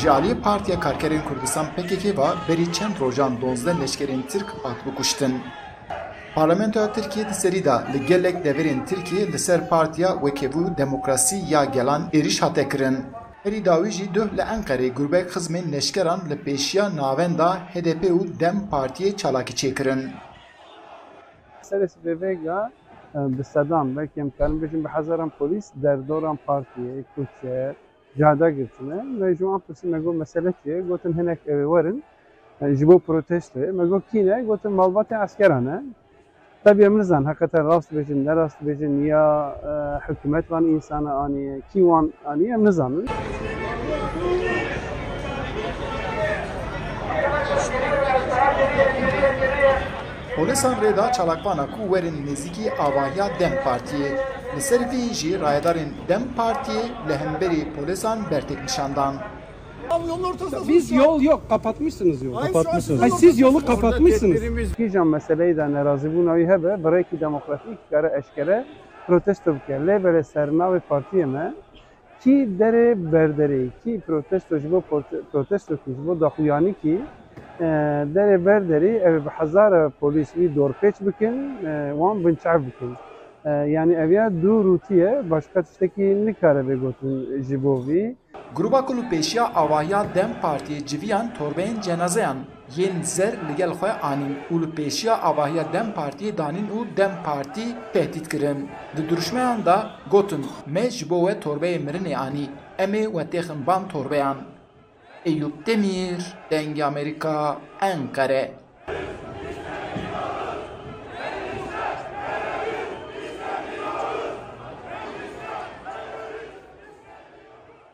Ji alî Partiya Karkerên Kurdistan PKK va berî çend rojan donzdeh leşkerên Tirk hat bikuştin. Parlamentoya Tirkiye di serî da li gelek deverên ser Partiya Wekebû Demokrasî ya Gelan êriş hate kirin. Herî dawî jî duh li Enqerê gurbek xizmên leşkeran li pêşiya HDP û Dem Partiyê çalakî çêkirin. Serê SBVGA e, bi sedan belkê em karin bêjin bi hezaran derdoran partiyê, kuçer, ջադա գտնե մեջում ապս մեգո məsələyə գոտն հենեք վարın ji bo protesto mego kine gotin malbate askerane tabi emrizan hakikaten rast bejin ne rast bejin ya e, hükümet van insanı ani ki van ani emrizanın Avahiya Dem Partiyê. Li ser vê jî rayedarên Dem Partiyê li hemberî polisan bertek nişandan. Abi yolun ortasında Biz yol yok kapatmışsınız yolu. Hayır, sizin Hayır, siz yolu kapatmışsınız. ki can meseleyi de nerazi bu navi hebe breki demokratik kare eşkere protesto bike lebele sernavi partiye me ki dere berderi ki protesto jibo protesto ki jibo daxuyani ki polis vi dorpeç bikin e, wan binçav bikin. E, Yani ev ya du rutiye başka tişteki nikare be gotun jibo vi Gruba ku pêşiya avahiya Dem Partiyê civiyan torbeyên cenazeyan yên zer li gel xwe anîn û li pêşiya avahiya Dem Partiyê danîn û Dem Partî tehdît kirin. Di duruşmeyan da gotin me ji bo we torbeyê mirinê anî em ê wetêxin van torbeyan. Eyüp Demir, Dengê Amerika, Enkare.